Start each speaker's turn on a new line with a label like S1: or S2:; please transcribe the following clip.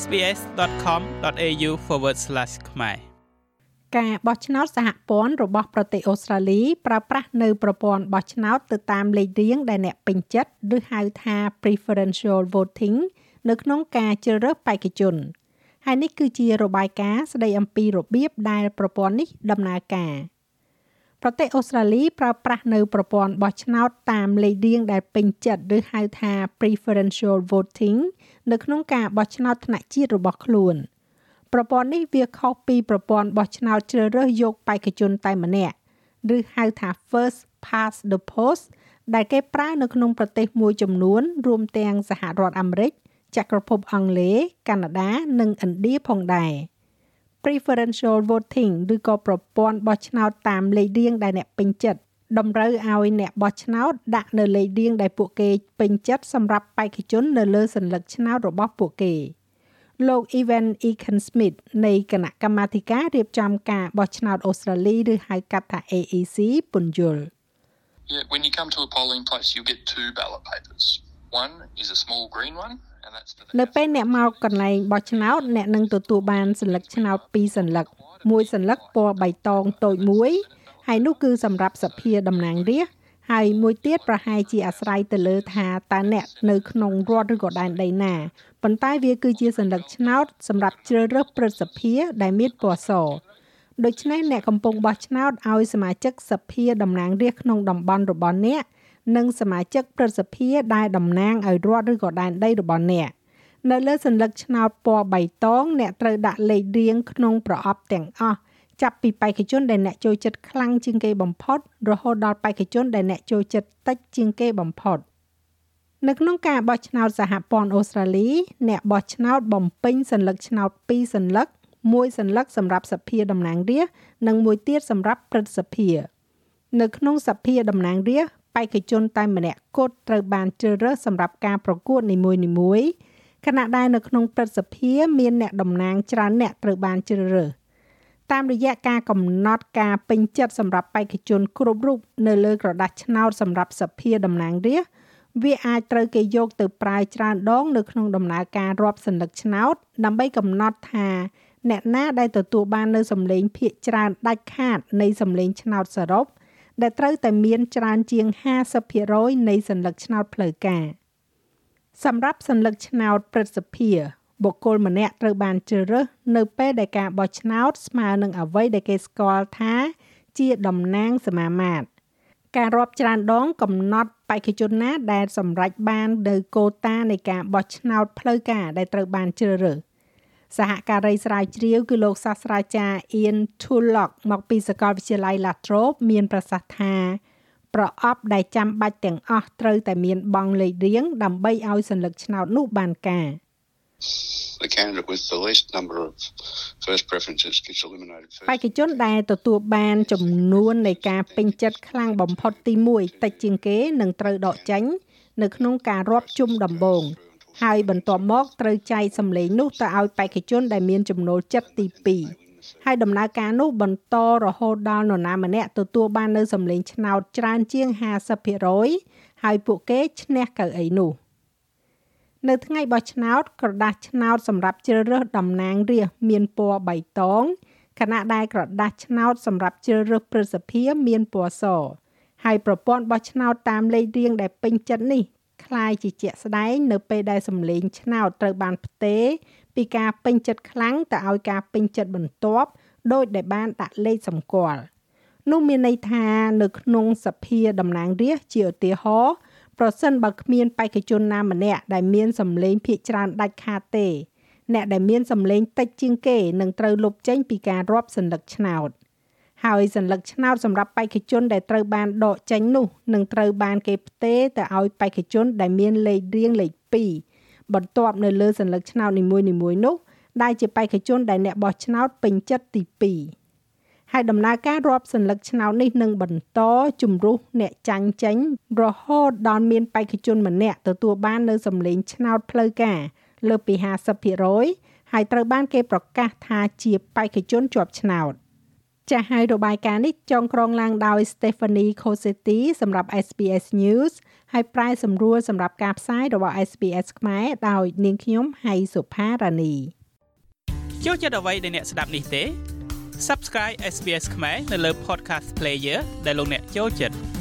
S1: sbs.com.au/ ខ្មែរ
S2: ការបោះឆ្នោតសហព័ន្ធរបស់ប្រទេសអូស្ត្រាលីប្រើប្រាស់នៅប្រព័ន្ធបោះឆ្នោតទៅតាមលេខរៀងដែលអ្នកពេញចិត្តឬហៅថា preferential voting នៅក្នុងការជ្រើសរើសបេក្ខជនហើយនេះគឺជារបាយការណ៍ស្ដីអំពីរបៀបដែលប្រព័ន្ធនេះដំណើរការ ប្រទេសអូស្ត្រាលីប្រើប្រាស់នៅប្រព័ន្ធបោះឆ្នោតតាមលេខរៀងដែលពេញចិត្តឬហៅថា preferential voting នៅក្នុងការបោះឆ្នោតថ្នាក់ជាតិរបស់ខ្លួន។ប្រព័ន្ធនេះវាខុសពីប្រព័ន្ធបោះឆ្នោតជ្រើសរើសយកបេក្ខជនតែម្នាក់ឬហៅថា first past the post ដែលគេប្រើនៅក្នុងប្រទេសមួយចំនួន រួមទាំងសហរដ្ឋអាមេរិកចក្រភពអង់គ្លេសកាណាដា និងឥណ្ឌាផងដែរ preferential voting ឬក៏ប្រព័ន្ធបោះឆ្នោតតាមលេខរៀងដែលអ្នកពេញចិត្តតម្រូវឲ្យអ្នកបោះឆ្នោតដាក់នៅលេខរៀងដែលពួកគេពេញចិត្តសម្រាប់បេក្ខជននៅលើសញ្ញាឆ្នោតរបស់ពួកគេ។លោក Evan Eakin Smith នៃគណៈកម្មាធិការរៀបចំការបោះឆ្នោតអូស្ត្រាលីឬហៅកាត់ថា AEC ពន្យល់
S3: Yeah, when you come to a polling place, you get two ballot papers. One is a small green one,
S2: នៅពេលអ្នកមកកន្លែងបោះឆ្នោតអ្នកនឹងទទួលបានសញ្ញាឆ្នោតពីរសញ្ញាមួយសញ្ញាពណ៌បៃតងតូចមួយហើយនោះគឺសម្រាប់សភាតំណាងរាស្ត្រហើយមួយទៀតប្រហែលជាអាស្រ័យទៅលើថាតើអ្នកនៅក្នុងរដ្ឋឬក៏ដែនដីណាប៉ុន្តែវាគឺជាសញ្ញាឆ្នោតសម្រាប់ជ្រើសរើសព្រឹទ្ធសភាដែលមានពណ៌សដូច្នេះអ្នកកំពុងបោះឆ្នោតឲ្យសមាជិកសភាតំណាងរាស្ត្រក្នុងតំបន់របស់អ្នក និងសមាជិកព្រឹទ្ធសភាដែលតំណាងឲ្យរដ្ឋឬក៏ដែនដីរបស់អ្នកនៅលើសញ្ញាឆ្នោតពណ៌បៃតងអ្នកត្រូវដាក់លេខរៀងក្នុងប្រអប់ទាំងអស់ចាប់ពីបេក្ខជនដែលអ្នកចូលចិត្តខ្លាំងជាងគេបំផុត រហូតដល់បេក្ខជនដែលអ្នកចូលចិត្តតិចជាងគេបំផុតនៅក្នុងការបោះឆ្នោតសហព័ន្ធអូស្ត្រាលី អ្នកបោះឆ្នោតបំពេញសញ្ញាឆ្នោត2សញ្ញាមួយសញ្ញាសម្រាប់សភាតំណាងរាស្ត្រនិងមួយទៀតសម្រាប់ព្រឹទ្ធសភា នៅក្នុងសភាតំណាងរាស្ត្រ បេក្ខជនតែម្នាក់គត់ត្រូវបានជ្រើសរើសសម្រាប់ការប្រកួតនីមួយៗខណៈដែលនៅក្នុងព្រឹទ្ធសភាមានអ្នកតំណាងច្រើនអ្នកត្រូវបានជ្រើសរើសតាមរយៈការកំណត់ការពេញចិត្តសម្រាប់បេក្ខជនគ្រប់រូបនៅលើក្រដាស់ឆ្នោតសម្រាប់សភាតំណាងរាស្ត្រវាអាចត្រូវគេយកទៅប្រើច្រើនដងនៅក្នុងដំណើរការរាប់សញ្ញាឆ្នោតដើម្បីកំណត់ថា អ្នកណាដែលទទួលបាននៅសម្លេងភាគច្រើនដាច់ខាតនៃសម្លេងឆ្នោតសរុប ដែលត្រូវតែមានច្រើនជាង50%នៃសញ្ញាឆ្នោតផ្លូវការសម្រាប់សញ្ញាឆ្នោតព្រឹទ្ធសភាបុគ្គលម្នាក់ត្រូវបានជ្រើសរើសនៅពេលដែលការបោះឆ្នោតស្មើនឹងអ្វីដែលគេស្គាល់ថាជាតំណាងសមាមាត្រការរាប់ច្រើនដងកំណត់បេក្ខជនណាដែលសម្រេចបាននៅកូតានៃការបោះឆ្នោតផ្លូវការដែលត្រូវបានជ្រើសរើស សហការីស្រាវជ្រាវគឺលោកសាស្ត្រាចារ្យ Ian Tulloch មកពីសាកលវិទ្យាល័យ La Trobe មានប្រសាសន៍ថាប្រអប់ដែលចាំបាច់ទាំងអស់ត្រូវតែមានបង់លេខរៀងដើម្បីឲ្យសញ្ញាឆ្នោតនោះបានការ
S3: the candidate with the least number of first preferences gets eliminated first
S2: បេក្ខជនដែលទទួលបានចំនួននៃការពេញចិត្តខ្លាំងបំផុតទី1តិចជាងគេនឹងត្រូវដកចេញ នៅក្នុងការរាប់ជុំដំបូង ហើយបន្ទាប់មកត្រូវចែកសម្លេងនោះទៅឲ្យបេក្ខជនដែលមានចំណូលចិត្តទី2ហើយដំណើរការនោះបន្តរហូតដល់នរណាម្នាក់ទទួលបាននៅសម្លេងឆ្នោតច្រើនជាង50%ហើយពួកគេឈ្នះកៅអីនោះនៅថ្ងៃបោះឆ្នោតក្រដាស់ឆ្នោតសម្រាប់ជ្រើសរើសតំណាងរាស្ត្រមានពណ៌បៃតងខណៈដែលក្រដាស់ឆ្នោតសម្រាប់ជ្រើសរើសព្រឹទ្ធសភាមានពណ៌សហើយប្រព័ន្ធបោះឆ្នោតតាមលេខរៀងដែលពេញចិត្តនេះ คล้ายជាជាក់ស្ដែងនៅពេលដែលសម្លេងឆ្នោតត្រូវបានផ្ទេរពីការពេញចិត្តខ្លាំងទៅឲ្យការពេញចិត្តបន្ទាប់ដោយដែលបានដាក់លេខសម្គាល់នោះមានន័យថានៅក្នុងសភាតំណាងរាស្ត្រជាឧទាហរណ៍ប្រសិនបើគ្មានបេក្ខជនណាម្នាក់ដែលមានសម្លេងភាគច្រើនដាច់ខាតទេ អ្នកដែលមានសម្លេងតិចជាងគេនឹងត្រូវលុបចេញពីការរាប់សញ្ញាឆ្នោត ហើយសញ្ញាឆ្នោតសម្រាប់បេក្ខជនដែលត្រូវបានដកចេញនោះនឹងត្រូវបានគេផ្ទេរទៅឲ្យបេក្ខជនដែលមានលេខរៀងលេខ2បន្ទាប់នៅលើសញ្ញាឆ្នោតនីមួយៗនោះដែលជាបេក្ខជនដែលអ្នកបោះឆ្នោតពេញចិត្តទី2ហើយដំណើរការរាប់សញ្ញាឆ្នោតនេះនឹងបន្តជំរុះអ្នកចាញ់ចេញរហូតដល់មានបេក្ខជនម្នាក់ទទួលបាននៅសម្លេងឆ្នោតផ្លូវការលើសពី50%ហើយត្រូវបានគេប្រកាសថាជាបេក្ខជនជាប់ឆ្នោត ចាស់ហើយរបាយការណ៍នេះចងក្រងឡើងដោយ Stephanie Cosetti សម្រាប់ SBS News ហើយប្រែសម្រួលសម្រាប់ការផ្សាយរបស់ SBS ខ្មែរដោយនាងខ្ញុំហៃសុផារ៉ានី
S1: ចូលចិត្តអ្វីដែលអ្នកស្ដាប់នេះទេ Subscribe SBS ខ្មែរនៅលើ Podcast Player ដែលលោកអ្នកចូលចិត្ត